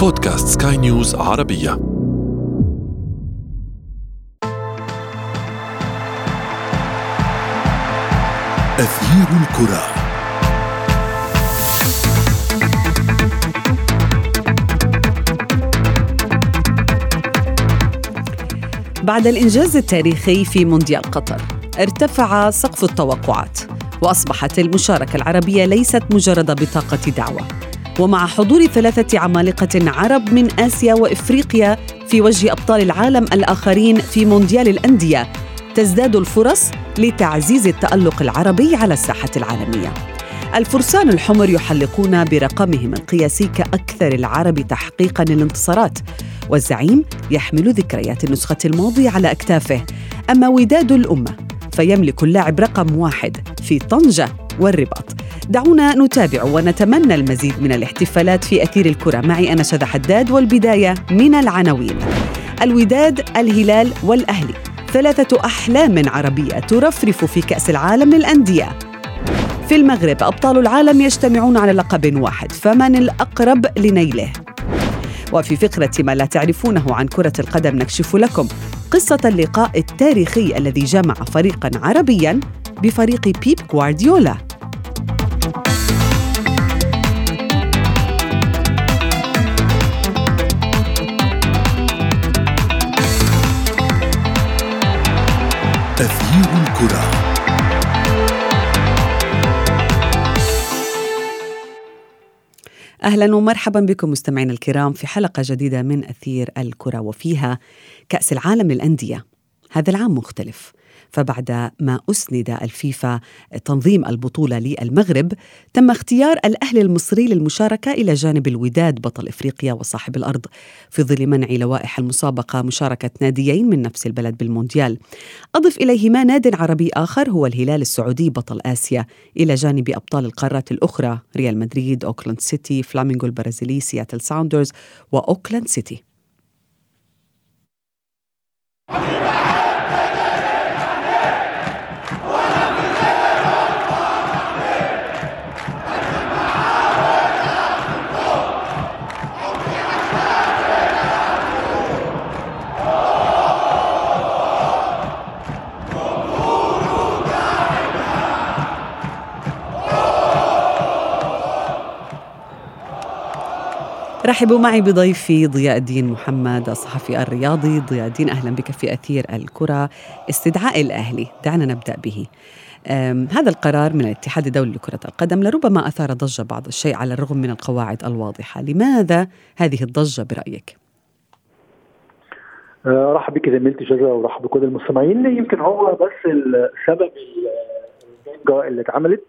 بودكاست سكاي نيوز عربية. أثير الكرة. بعد الإنجاز التاريخي في مونديال قطر ارتفع سقف التوقعات وأصبحت المشاركة العربية ليست مجرد بطاقة دعوة. ومع حضور ثلاثة عمالقة عرب من آسيا وإفريقيا في وجه أبطال العالم الآخرين في مونديال الأندية تزداد الفرص لتعزيز التألق العربي على الساحة العالمية. الفرسان الحمر يحلقون برقمهم القياسي كأكثر العرب تحقيقا للانتصارات والزعيم يحمل ذكريات النسخة الماضية على أكتافه. أما وداد الأمة فيملك اللاعب رقم واحد في طنجة والرباط. دعونا نتابع ونتمنى المزيد من الاحتفالات في أثير الكرة. معي أنا شذى حداد والبداية من العناوين. الوداد الهلال والأهلي. ثلاثة أحلام عربية ترفرف في كأس العالم للأندية. في المغرب أبطال العالم يجتمعون على لقب واحد فمن الأقرب لنيله. وفي فقرة ما لا تعرفونه عن كرة القدم نكشف لكم قصة اللقاء التاريخي الذي جمع فريقا عربيا بفريق بيب غوارديولا أهلا ومرحبا بكم مستمعينا الكرام في حلقة جديدة من أثير الكرة وفيها كأس العالم للأندية. هذا العام مختلف. فبعد ما أسند الفيفا تنظيم البطولة للمغرب تم اختيار الأهلي المصري للمشاركة إلى جانب الوداد بطل إفريقيا وصاحب الأرض في ظل منع لوائح المسابقة مشاركة ناديين من نفس البلد بالمونديال. أضف إليهما ناد عربي آخر هو الهلال السعودي بطل آسيا إلى جانب أبطال القارات الأخرى ريال مدريد، أوكلاند سيتي، فلامينغو البرازيلي، سياتل ساوندرز وأوكلاند سيتي. رحبوا معي بضيفي ضياء الدين محمد الصحفي الرياضي. ضياء الدين أهلا بك في أثير الكرة استدعاء الأهلي. دعنا نبدأ به. هذا القرار من الاتحاد الدولي لكرة القدم لربما أثار ضجة بعض الشيء على الرغم من القواعد الواضحة. لماذا هذه الضجة برأيك؟ آه، رحب بك زميلتي شذى ورحب بكل المستمعين. يمكن هو بس السبب الضجه اللي اتعملت.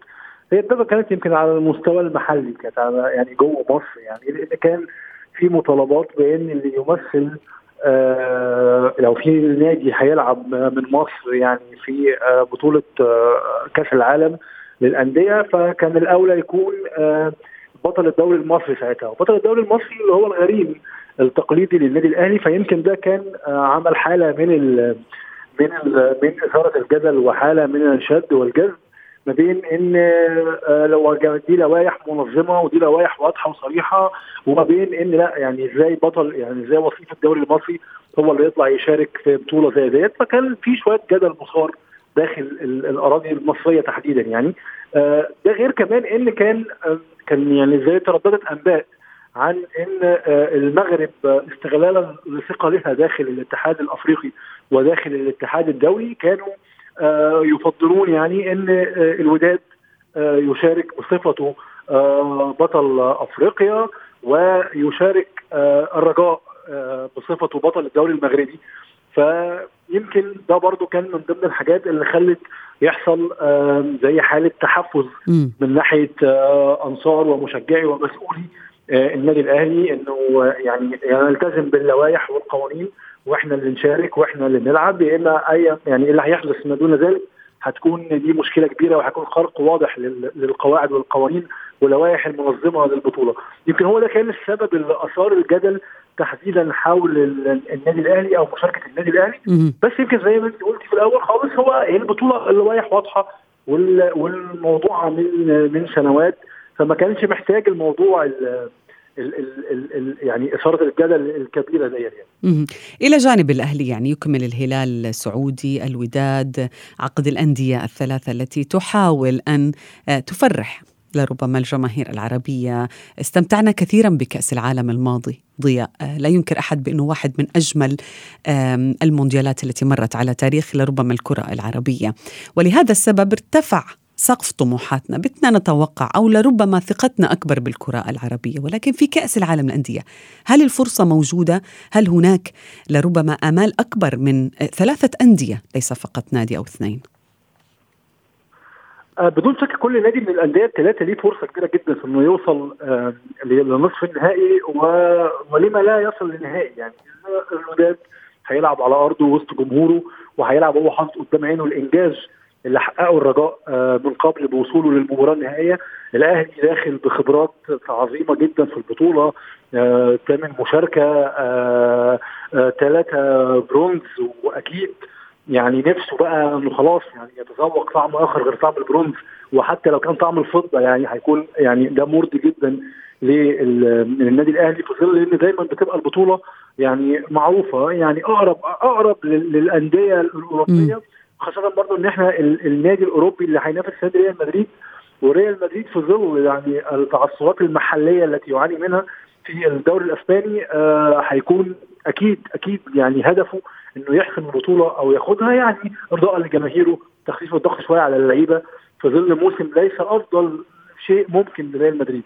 هي الضجه كانت يمكن على المستوى المحلي كانت على يعني جوه مصر يعني لأن كان في مطالبات بأن اللي يمثل آه لو في نادي هيلعب من مصر يعني في آه بطولة آه كأس العالم للأندية فكان الأولى يكون آه بطل الدوري المصري ساعتها. وبطل الدوري المصري اللي هو الغريم التقليدي للنادي الأهلي فيمكن ده كان آه عمل حالة من ال من ال من إثارة الجدل وحالة من الشد والجذب. ما بين إن آه لو دي لوائح منظمة ودي لوائح واضحة وصريحة وما بين إن لا يعني إزاي بطل يعني إزاي وصيف الدوري المصري هو اللي يطلع يشارك في بطولة زي ديت؟ فكان في شوية جدل مثار داخل الأراضي المصرية تحديدا يعني. آه ده غير كمان إن كان آه كان يعني زي ترددت أنباء عن إن المغرب استغلالا لثقلها داخل الاتحاد الأفريقي وداخل الاتحاد الدولي كانوا يفضلون يعني إن الوداد يشارك بصفته بطل أفريقيا ويشارك الرجاء بصفته بطل الدوري المغربي. فيمكن ده برضو كان من ضمن الحاجات اللي خلت يحصل زي حالة تحفز من ناحية أنصار ومشجعي ومسؤولي النادي الأهلي إنه يعني يلتزم باللوائح والقوانين وإحنا اللي نشارك وإحنا اللي نلعب يا إما أي يعني اللي هيحدث ما دون ذلك هتكون دي مشكلة كبيرة وهيكون خرق واضح للقواعد والقوانين واللوائح المنظمة للبطولة. يمكن هو ده كان السبب اللي أثار الجدل تحديدا حول النادي الأهلي أو مشاركة النادي الأهلي. بس يمكن زي ما أنت قلتي في الأول خالص هو هي البطولة اللوائح واضحة والموضوع من من سنوات فما كانش محتاج الموضوع ال ال يعني إثارة الجدل الكبيرة دي يعني. إلى جانب الأهلي يعني يكمل الهلال السعودي الوداد عقد الأندية الثلاثة التي تحاول أن آه، تفرح لربما الجماهير العربية. استمتعنا كثيرا بكأس العالم الماضي. ضياء آه، لا ينكر أحد بأنه واحد من أجمل المونديالات التي مرت على تاريخ لربما الكرة العربية. ولهذا السبب ارتفع سقف طموحاتنا بدنا نتوقع أو لربما ثقتنا أكبر بالكرة العربية ولكن في كأس العالم الأندية هل الفرصة موجودة؟ هل هناك لربما آمال أكبر من ثلاثة أندية ليس فقط نادي أو اثنين؟ آه، بدون شك كل نادي من الأندية الثلاثه ليه فرصة كبيرة جدا في إنه يوصل آه، لنصف النهائي ولما لا يصل للنهائي يعني الوداد هيلعب على أرضه وسط جمهوره وهيلعب هو حاطط قدام عينه الإنجاز اللي حققه الرجاء آه، من قبل بوصوله للمباراة النهائية. الأهلي داخل بخبرات عظيمة جدا في البطولة ثامن مشاركة ثلاثة برونز وأكيد يعني نفسه بقى إنه خلاص يعني يتذوق طعم آخر غير طعم البرونز. وحتى لو كان طعم الفضة يعني هيكون يعني ده مرضي جدا للنادي الأهلي في ظل إن دايما بتبقى البطولة يعني معروفة يعني اقرب أقرب للأندية الأوروبية. خاصة برضو إن إحنا النادي الأوروبي اللي هينافس نادي ريال مدريد وريال مدريد في ظل يعني التعثرات المحلية التي يعاني منها في الدوري الأسباني آه هيكون أكيد أكيد يعني هدفه إنه يحسم البطولة أو ياخدها يعني إرضاء لجماهيره تخفيف الضغط شوية على اللعيبة. في ظل موسم ليس أفضل شيء ممكن لريال مدريد.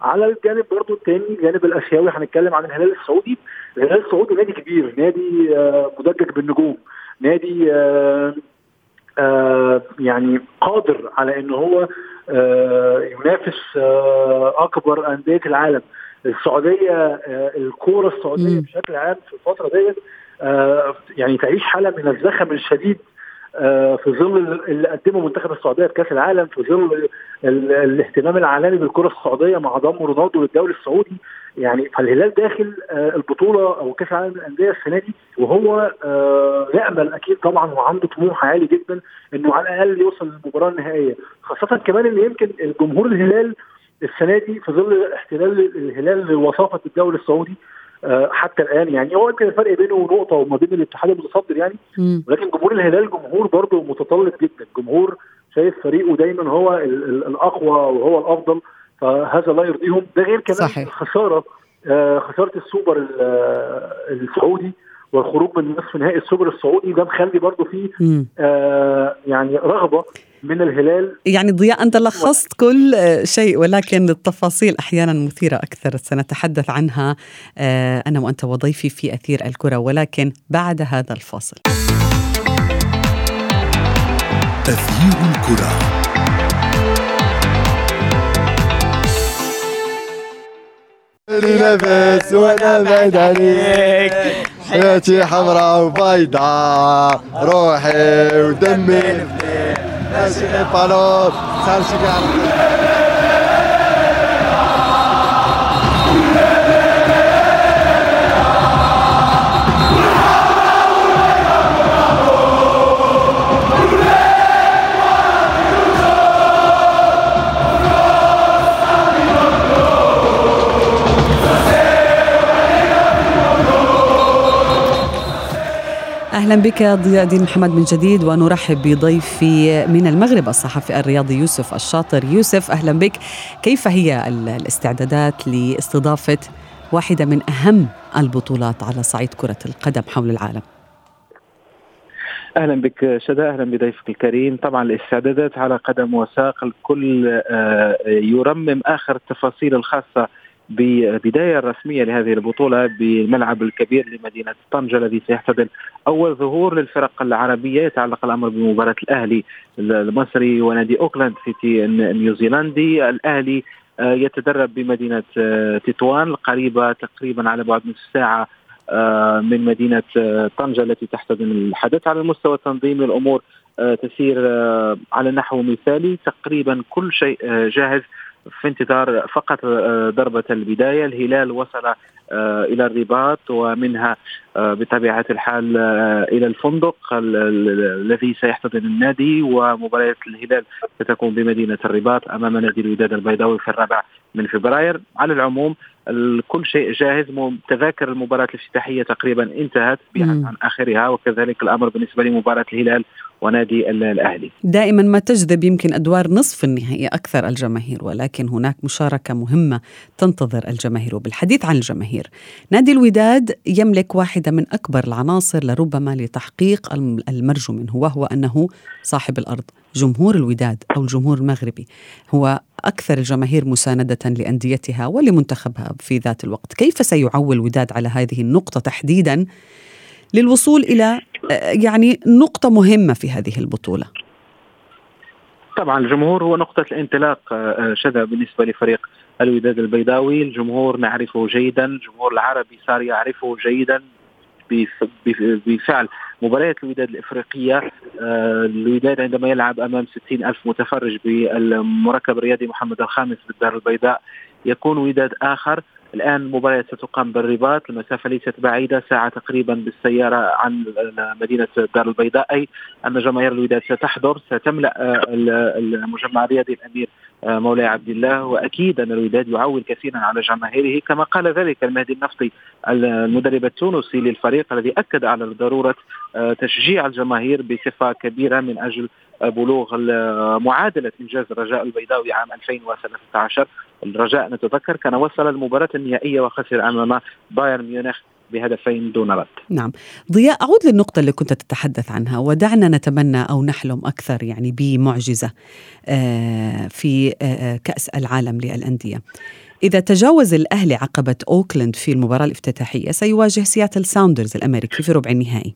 على الجانب برضو الثاني الجانب الآسيوي هنتكلم عن الهلال السعودي. الهلال السعودي نادي كبير نادي آه مدجج بالنجوم. نادي آه آه يعني قادر على إن هو آه ينافس آه أكبر أندية العالم. السعودية آه الكورة السعودية بشكل عام في الفترة ديت آه يعني تعيش حالة من الزخم الشديد. آه في ظل اللي قدمه منتخب السعودية في كأس العالم في ظل الاهتمام العالمي بالكرة السعودية مع ضم رونالدو للدوري السعودي. يعني فالهلال داخل آه البطولة أو كأس العالم للأندية السنة دي وهو آه يأمل أكيد طبعا وعنده طموح عالي جدا إنه على الأقل يوصل للمباراة النهائية. خاصة كمان إن يمكن الجمهور الهلال السنة دي في ظل احتلال الهلال لوصافه الدوري السعودي حتى الآن يعني هو يمكن الفرق بينه ونقطة وما بين الاتحاد المتصدر يعني ولكن جمهور الهلال جمهور برضه متطلب جدا. جمهور شايف فريقه دايما هو الأقوى وهو الأفضل فهذا لا يرضيهم. ده غير كمان صحيح. خسارة خسارة السوبر السعودي والخروج من نصف نهائي السوبر السعودي ده مخلي برضه فيه آه يعني رغبة. من الهلال. يعني ضياء أنت لخصت كل شيء ولكن التفاصيل أحيانا مثيرة أكثر. سنتحدث عنها أنا وأنت وضيفي في أثير الكرة ولكن بعد هذا الفاصل. أثير الكرة. نفس وأنا بعيد عليك حياتي حمراء وبيضاء روحي ودمي. 네, 날씨를 바로 산시간 أهلا بك ضياء الدين محمد من جديد ونرحب بضيفي من المغرب الصحفي الرياضي يوسف الشاطر. يوسف أهلا بك. كيف هي الاستعدادات لاستضافة واحدة من أهم البطولات على صعيد كرة القدم حول العالم؟ أهلا بك شدا أهلا بضيفك الكريم. طبعا الاستعدادات على قدم وساق الكل يرمم آخر التفاصيل الخاصة بالبداية الرسمية لهذه البطولة بالملعب الكبير لمدينة طنجة الذي سيحتضن أول ظهور للفرق العربية يتعلق الأمر بمباراة الأهلي المصري ونادي أوكلاند سيتي النيوزيلندي. الأهلي يتدرب بمدينة تطوان قريبة تقريبا على بعد نصف ساعة من مدينة طنجة التي تحتضن الحدث. على المستوى التنظيمي الأمور تسير على نحو مثالي تقريبا كل شيء جاهز. في انتظار فقط ضربة البداية. الهلال وصل إلى الرباط ومنها بطبيعة الحال إلى الفندق الذي سيحتضن النادي. ومباريات الهلال ستكون بمدينة الرباط أمام نادي الوداد البيضاوي في الرابع من فبراير. على العموم كل شيء جاهز. تذاكر المباراة الافتتاحية تقريبا انتهت عن آخرها. وكذلك الأمر بالنسبة لمباراة الهلال ونادي الأهلي. دائما ما تجذب يمكن أدوار نصف النهائي أكثر الجماهير ولكن هناك مشاركة مهمة تنتظر الجماهير وبالحديث عن الجماهير. نادي الوداد يملك واحدة من أكبر العناصر لربما لتحقيق المرجو منه وهو أنه صاحب الأرض. جمهور الوداد أو الجمهور المغربي هو أكثر الجماهير مساندة لأنديتها ولمنتخبها في ذات الوقت، كيف سيعول الوداد على هذه النقطة تحديدا؟ للوصول إلى يعني نقطة مهمة في هذه البطولة؟ طبعا الجمهور هو نقطة الانطلاق آه، شذا بالنسبة لفريق الوداد البيضاوي. الجمهور نعرفه جيدا الجمهور العربي صار يعرفه جيدا بفعل مباريات الوداد الإفريقية. آه، الوداد عندما يلعب أمام 60 ألف متفرج بالمركب الرياضي محمد الخامس بالدار البيضاء يكون وداد آخر. الآن المباراة ستقام بالرباط المسافة ليست بعيدة ساعة تقريبا بالسيارة عن مدينة الدار البيضاء أي أن جماهير الوداد ستحضر ستملأ آه، المجمع الرياضي الأمير آه، مولاي عبد الله. وأكيد أن الوداد يعول كثيرا على جماهيره كما قال ذلك المهدي النفطي المدرب التونسي للفريق الذي أكد على ضرورة آه، تشجيع الجماهير بصفة كبيرة من أجل بلوغ معادله إنجاز الرجاء البيضاوي عام 2013 الرجاء نتذكر كان وصل المباراة النهائية وخسر أمام بايرن ميونخ بهدفين دون رد. نعم. ضياء أعود للنقطة اللي كنت تتحدث عنها ودعنا نتمنى أو نحلم أكثر يعني بمعجزة آه، في آه، آه، كأس العالم للأندية. إذا تجاوز الأهلي عقبة أوكلاند في المباراة الافتتاحية سيواجه سياتل ساوندرز الأمريكي في ربع النهائي.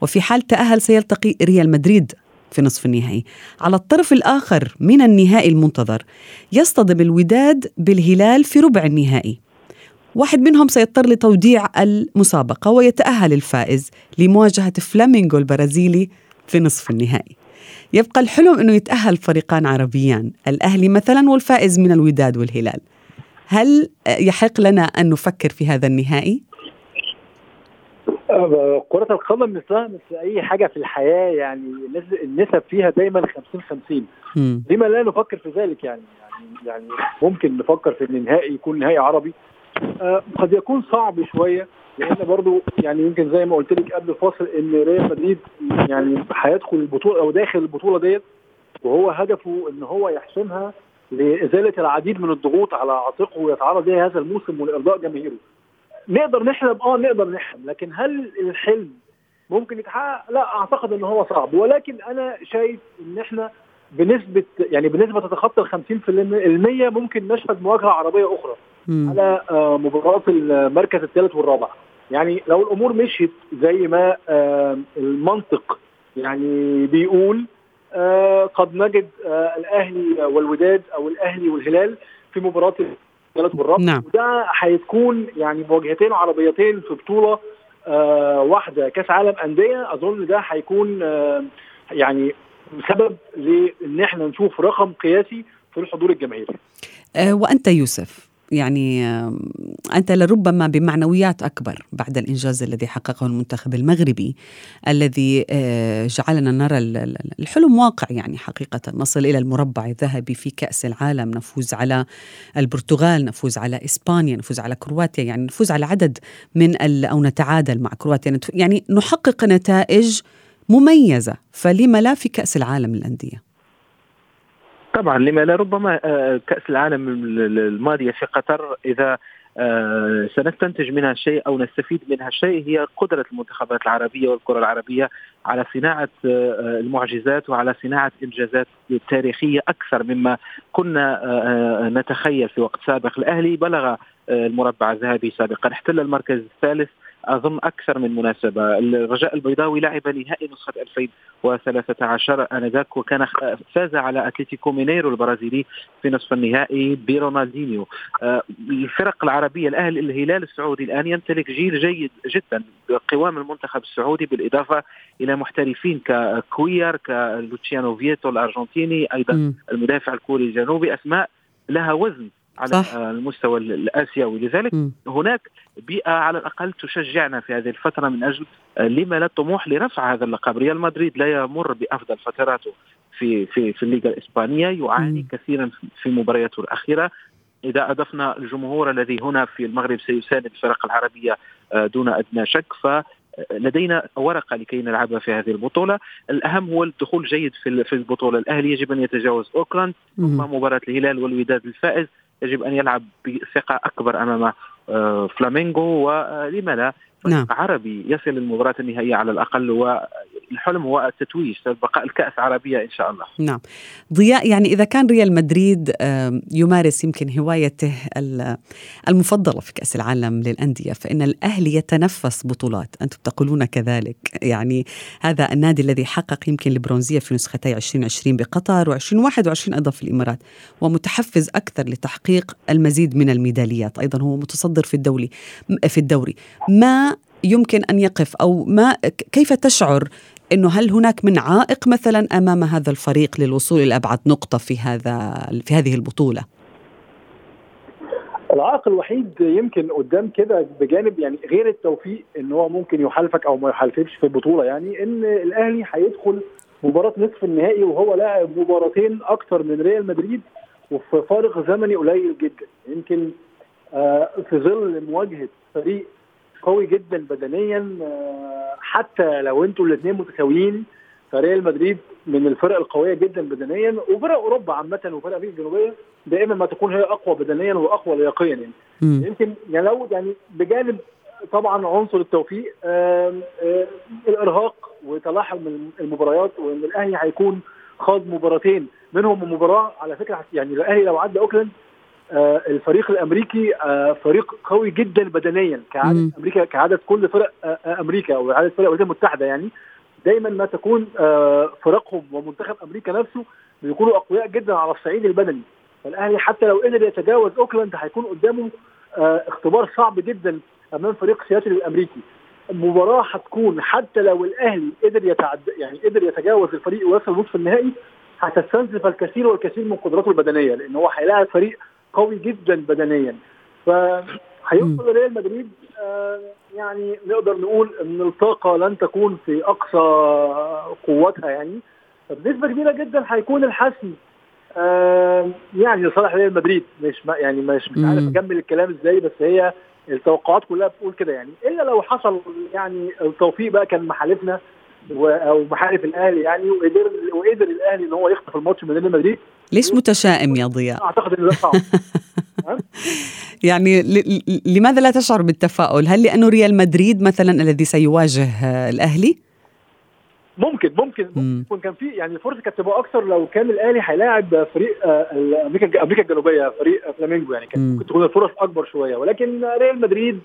وفي حال تأهل سيلتقي ريال مدريد في نصف النهائي. على الطرف الآخر من النهائي المنتظر يصطدم الوداد بالهلال في ربع النهائي. واحد منهم سيضطر لتوديع المسابقة ويتأهل الفائز لمواجهة فلامينغو البرازيلي في نصف النهائي. يبقى الحلم أنه يتأهل فريقان عربيان الأهلي مثلا والفائز من الوداد والهلال. هل يحق لنا أن نفكر في هذا النهائي؟ كرة القدم مثلها مثل أي حاجة في الحياة يعني النسب فيها دايما 50 50 لما لا نفكر في ذلك يعني. يعني يعني ممكن نفكر في إن النهائي يكون نهائي عربي. آه قد يكون صعب شوية لأن برضو يعني يمكن زي ما قلت لك قبل الفاصل إن ريال مدريد يعني هيدخل البطولة أو داخل البطولة ديت وهو هدفه إن هو يحسمها لإزالة العديد من الضغوط على عاتقه ويتعرض لها هذا الموسم ولإرضاء جماهيره. نقدر نحلم آه نقدر نحلم لكن هل الحلم ممكن يتحقق؟ لا أعتقد إن هو صعب ولكن أنا شايف إن إحنا بنسبة يعني بنسبة تتخطى ال 50% ممكن نشهد مواجهة عربية أخرى مم. على آه، مباراة المركز الثالث والرابع يعني لو الأمور مشيت زي ما آه، المنطق يعني بيقول آه، قد نجد الأهلي والوداد أو الأهلي والهلال في مباراة الثالث والرابع نعم. وده هيكون يعني مواجهتين عربيتين في بطولة واحدة كأس عالم أندية أظن ده هيكون يعني سبب لإن إحنا نشوف رقم قياسي في الحضور الجماهيري. وأنت يوسف يعني أنت لربما بمعنويات أكبر بعد الإنجاز الذي حققه المنتخب المغربي الذي آه، جعلنا نرى الحلم واقع يعني حقيقة. نصل إلى المربع الذهبي في كأس العالم نفوز على البرتغال نفوز على إسبانيا نفوز على كرواتيا يعني نفوز على عدد من أو نتعادل مع كرواتيا. يعني نحقق نتائج مميزة فلما لا في كأس العالم للأندية؟ طبعا لما لا ربما آه، كأس العالم الماضية في قطر إذا آه، سنستنتج منها شيء أو نستفيد منها شيء هي قدرة المنتخبات العربية والكرة العربية على صناعة آه، المعجزات وعلى صناعة إنجازات تاريخية أكثر مما كنا نتخيل في وقت سابق. الأهلي بلغ المربع الذهبي سابقا احتل المركز الثالث أظن أكثر من مناسبة. الرجاء البيضاوي لعب نهائي نسخة 2013 آنذاك وكان فاز على أتلتيكو مينيرو البرازيلي في نصف النهائي برونالدينيو. آه، الفرق العربية الأهلي الهلال السعودي الآن يمتلك جيل جيد جدا بقوام المنتخب السعودي بالإضافة إلى محترفين ككويلار كلوتشيانو فيتو الأرجنتيني أيضا المدافع الكوري الجنوبي أسماء لها وزن على صح. المستوى الآسيوي. لذلك م. هناك بيئة على الأقل تشجعنا في هذه الفترة من أجل آه، لما لا طموح لرفع هذا اللقب. ريال مدريد لا يمر بأفضل فتراته في في في الليغا الإسبانية. يعاني م. كثيرا في مبارياته الأخيرة. إذا أضفنا الجمهور الذي هنا في المغرب سيساند الفرق العربية دون أدنى شك ف لدينا ورقة لكي نلعبها في هذه البطولة، الأهم هو الدخول جيد في في البطولة، الأهلي يجب أن يتجاوز أوكلاند ثم مباراة الهلال والوداد الفائز. يجب أن يلعب بثقة أكبر أمام فلامينغو ولما لا نعم. عربي يصل للمباراة النهائية على الأقل والحلم هو التتويج بقاء الكأس عربية إن شاء الله. نعم. ضياء يعني إذا كان ريال مدريد يمارس يمكن هوايته المفضلة في كأس العالم للأندية فإن الأهلي يتنفس بطولات أنتم تقولون كذلك. يعني هذا النادي الذي حقق يمكن البرونزية في نسختي 2020 بقطر و2021 أيضا في الإمارات ومتحفز أكثر لتحقيق المزيد من الميداليات. أيضا هو متصدر في الدولي في الدوري. ما يمكن أن يقف أو ما كيف تشعر إنه هل هناك من عائق مثلا أمام هذا الفريق للوصول إلى أبعد نقطة في هذا في هذه البطولة؟ العائق الوحيد يمكن قدام كده بجانب يعني غير التوفيق إن هو ممكن يحالفك أو ما يحالفكش في البطولة يعني إن الأهلي هيدخل مباراة نصف النهائي وهو لاعب مباراتين أكثر من ريال مدريد وفي فارق زمني قليل جدا يمكن آه في ظل مواجهة فريق قوي جدا بدنيا. آه، حتى لو أنتوا الاثنين متساويين فريال مدريد من الفرق القوية جدا بدنيا وفرق أوروبا عامة وفرق أمريكا الجنوبية دائما ما تكون هي أقوى بدنيا وأقوى لياقيا يعني. يمكن يعني لو يعني بجانب طبعا عنصر التوفيق آه آه الإرهاق وتلاحم المباريات وإن الأهلي هيكون خاض مباراتين منهم مباراة على فكرة يعني الأهلي لو عدى اوكلاند الفريق الأمريكي آه فريق قوي جدا بدنيا كعدد. أمريكا كعدد كل فرق آه أمريكا أو عدد فرق الولايات المتحدة يعني. دايما ما تكون آه، فرقهم ومنتخب أمريكا نفسه بيكونوا أقوياء جدا على الصعيد البدني. فالأهلي حتى لو قدر يتجاوز أوكلاند هيكون قدامه آه، اختبار صعب جدا أمام فريق سياتل الأمريكي. المباراه هتكون حتى لو الأهلي قدر يتعد يعني قدر يتجاوز الفريق ويصل نصف النهائي هتستنزف الكثير والكثير من قدراته البدنية لأن هو هيلاعب فريق قوي جدا بدنيا. فهيوصل ريال مدريد آه يعني نقدر نقول إن الطاقة لن تكون في أقصى قوتها يعني. بنسبة كبيرة جدا هيكون الحسم آه يعني لصالح ريال مدريد. مش يعني مش مش عارف أكمل الكلام إزاي بس هي التوقعات كلها بتقول كده يعني. إلا لو حصل يعني التوفيق بقى كان محالفنا أو محارف الأهلي يعني وقدر وقدر الأهلي إن هو يخطف الماتش من ريال مدريد ليش متشائم يا ضياء؟ أعتقد ان ده صعب يعني لماذا لا تشعر بالتفاؤل؟ هل لأنه ريال مدريد مثلا الذي سيواجه الأهلي؟ ممكن ممكن ممكن كان في يعني الفرصة كانت تبقى أكثر لو كان الأهلي هيلاعب فريق أمريكا أمريكا الجنوبية فريق فلامينجو يعني كانت ممكن تكون الفرص أكبر شوية ولكن ريال مدريد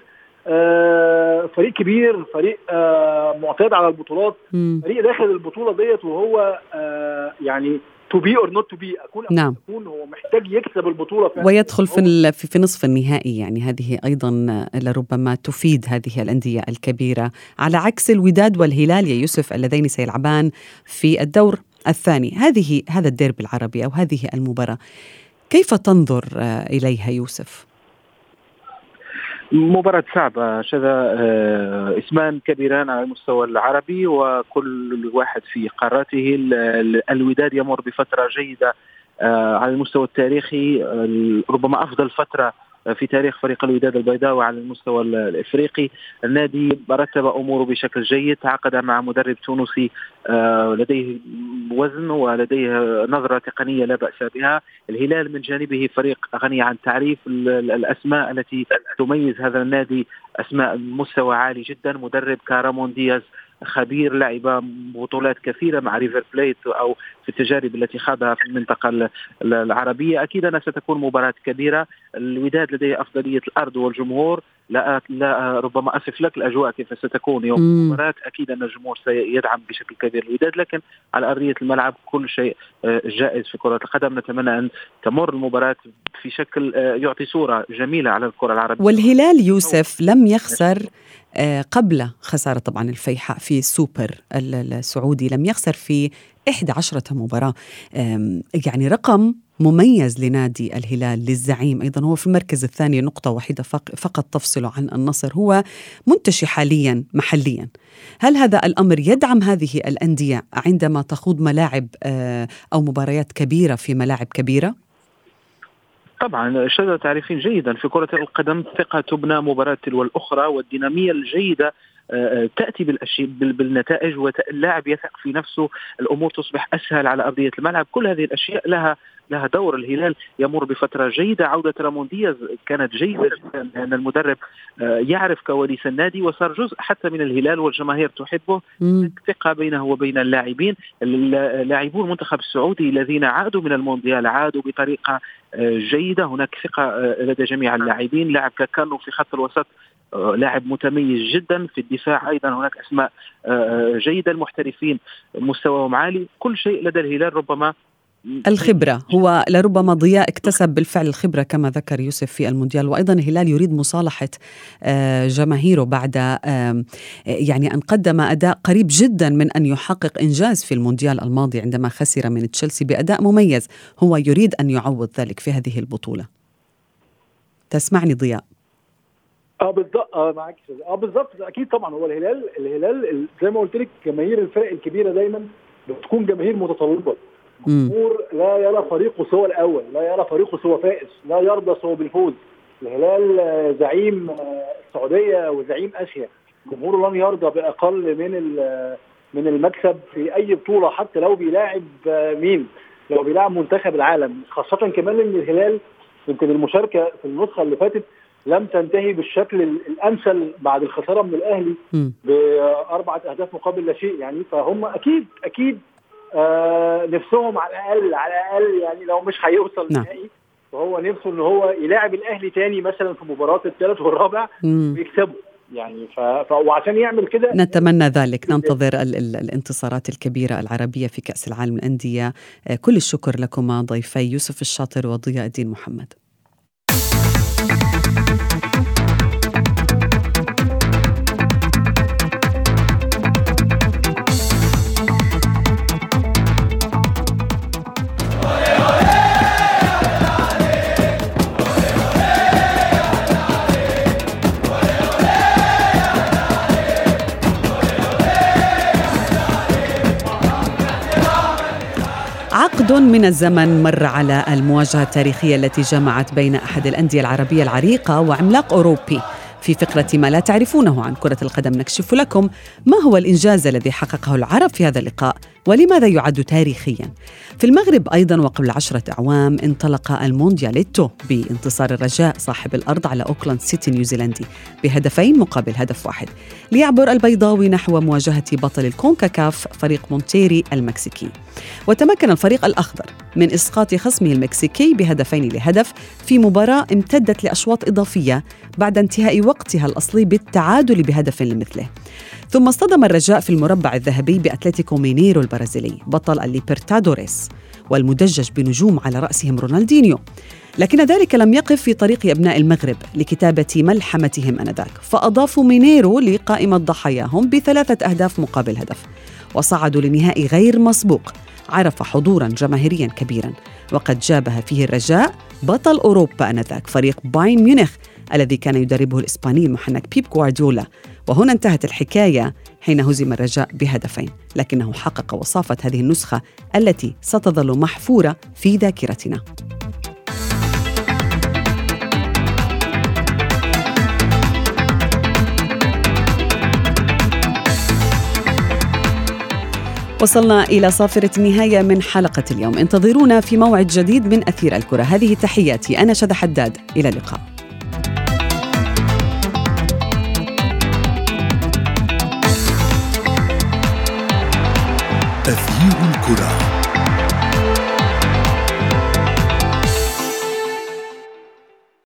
آه فريق كبير فريق آه معتاد على البطولات. فريق داخل البطولة ديت وهو آه يعني to be or not to be أكون نعم. أكون هو محتاج يكسب البطولة فعلا. ويدخل في في نصف النهائي. يعني هذه أيضا لربما تفيد هذه الأندية الكبيرة. على عكس الوداد والهلال يا يوسف اللذين سيلعبان في الدور الثاني. هذه هذا الديربي العربي أو هذه المباراة. كيف تنظر إليها يوسف؟ مباراة صعبة. شذا اسمان كبيران على المستوى العربي وكل واحد في قاراته. الوداد يمر بفترة جيدة على المستوى التاريخي. ربما أفضل فترة في تاريخ فريق الوداد البيضاوي على المستوى الإفريقي، النادي رتب أموره بشكل جيد، تعاقد مع مدرب تونسي لديه وزن ولديه نظرة تقنية لا بأس بها، الهلال من جانبه فريق غني عن تعريف الأسماء التي تميز هذا النادي أسماء مستوى عالي جدا، مدرب كرامون دياز خبير لعب بطولات كثيرة مع ريفر بليت أو في التجارب التي خاضها في المنطقة العربية. أكيد أنها ستكون مباراة كبيرة. الوداد لديه أفضلية الأرض والجمهور. لا لا ربما أصف لك الأجواء كيف ستكون يوم المباراة. أكيد أن الجمهور سيدعم بشكل كبير. الوداد لكن على أرضية الملعب كل شيء جائز في كرة القدم. نتمنى أن تمر المباراة في شكل يعطي صورة جميلة على الكرة العربية. والهلال يوسف لم يخسر قبل خسارة طبعا الفيحاء في السوبر السعودي. لم يخسر في 11 مباراة. يعني رقم مميز لنادي الهلال للزعيم. أيضا هو في المركز الثاني نقطة واحدة فقط تفصله عن النصر. هو منتشي حاليا محليا. هل هذا الأمر يدعم هذه الأندية عندما تخوض ملاعب أو مباريات كبيرة في ملاعب كبيرة؟ طبعا شذا تعرفين جيدا. في كرة القدم ثقة تبنى مباراة تلو الأخرى والدينامية الجيدة تأتي بالاشياء بالنتائج واللاعب يثق في نفسه الأمور تصبح أسهل على أرضية الملعب. كل هذه الأشياء لها لها دور. الهلال يمر بفترة جيدة. عودة رامون دياز كانت جيدة جدا لأن المدرب آه، يعرف كواليس النادي وصار جزء حتى من الهلال والجماهير تحبه. ثقه بينه وبين اللاعبين. لاعبو المنتخب السعودي الذين عادوا من المونديال عادوا بطريقة آه، جيدة. هناك ثقة آه، لدى جميع اللاعبين. لاعب كاكانو في خط الوسط لاعب متميز جدا. في الدفاع أيضا هناك أسماء جيدة. المحترفين مستواهم عالي. كل شيء لدى الهلال ربما الخبرة. هو لربما ضياء اكتسب بالفعل الخبرة كما ذكر يوسف في المونديال وأيضا الهلال يريد مصالحة آه، جماهيره بعد يعني أن قدم أداء قريب جدا من أن يحقق إنجاز في المونديال الماضي عندما خسر من تشيلسي بأداء مميز. هو يريد أن يعوض ذلك في هذه البطولة. تسمعني ضياء. آه بالظبط آه معاك آه بالظبط أكيد طبعا. هو الهلال الهلال زي ما قلت لك جماهير الفرق الكبيرة دايما بتكون جماهير متطلبة. جمهور لا يرى فريقه سوى الأول لا يرى فريقه سوى فائز لا يرضى سوى بالفوز. الهلال آه، زعيم آه، السعودية وزعيم آسيا. جمهوره لن يرضى بأقل من من المكسب في أي بطولة حتى لو بيلاعب آه، مين؟ لو بيلاعب منتخب العالم. خاصة كمان إن الهلال يمكن المشاركة في النسخة اللي فاتت لم تنتهي بالشكل الأمثل بعد الخسارة من الأهلي بأربعة أهداف مقابل لا شيء يعني فهم أكيد أكيد آه نفسهم على الأقل على الأقل يعني لو مش هيوصل نعم. نهائي فهو نفسه إن هو يلاعب الأهلي تاني مثلا في مباراة الثالث والرابع ويكسبه. يعني ف... ف... وعشان يعمل كده نتمنى ذلك. ننتظر ال... ال... الانتصارات الكبيرة العربية في كأس العالم للأندية. آه، كل الشكر لكما ضيفي يوسف الشاطر وضياء الدين محمد. عقد من الزمن مر على المواجهة التاريخية التي جمعت بين أحد الأندية العربية العريقة وعملاق أوروبي. في فقرة ما لا تعرفونه عن كرة القدم نكشف لكم ما هو الإنجاز الذي حققه العرب في هذا اللقاء. ولماذا يعد تاريخيا؟ في المغرب أيضا وقبل عشرة أعوام انطلق الموندياليتو بانتصار الرجاء صاحب الأرض على أوكلاند سيتي نيوزيلندي بهدفين مقابل هدف واحد. ليعبر البيضاوي نحو مواجهة بطل الكونكاكاف فريق مونتيري المكسيكي. وتمكن الفريق الأخضر من إسقاط خصمه المكسيكي بهدفين لهدف في مباراة امتدت لأشواط إضافية بعد انتهاء وقتها الأصلي بالتعادل بهدف لمثله. ثم اصطدم الرجاء في المربع الذهبي بأتلتيكو مينيرو البرازيلي بطل الليبرتادوريس والمدجج بنجوم على رأسهم رونالدينيو. لكن ذلك لم يقف في طريق أبناء المغرب لكتابة ملحمتهم أنذاك فأضافوا مينيرو لقائمة ضحاياهم بثلاثة أهداف مقابل هدف وصعدوا لنهائي غير مسبوق عرف حضورا جماهيريا كبيرا وقد جابها فيه الرجاء بطل أوروبا أنذاك فريق باين ميونخ الذي كان يدربه الإسباني المحنك بيب غوارديولا. وهنا انتهت الحكاية حين هزم الرجاء بهدفين لكنه حقق وصافة هذه النسخة التي ستظل محفورة في ذاكرتنا. وصلنا إلى صافرة النهاية من حلقة اليوم. انتظرونا في موعد جديد من أثير الكرة. هذه تحياتي. أنا شذى حداد. إلى اللقاء.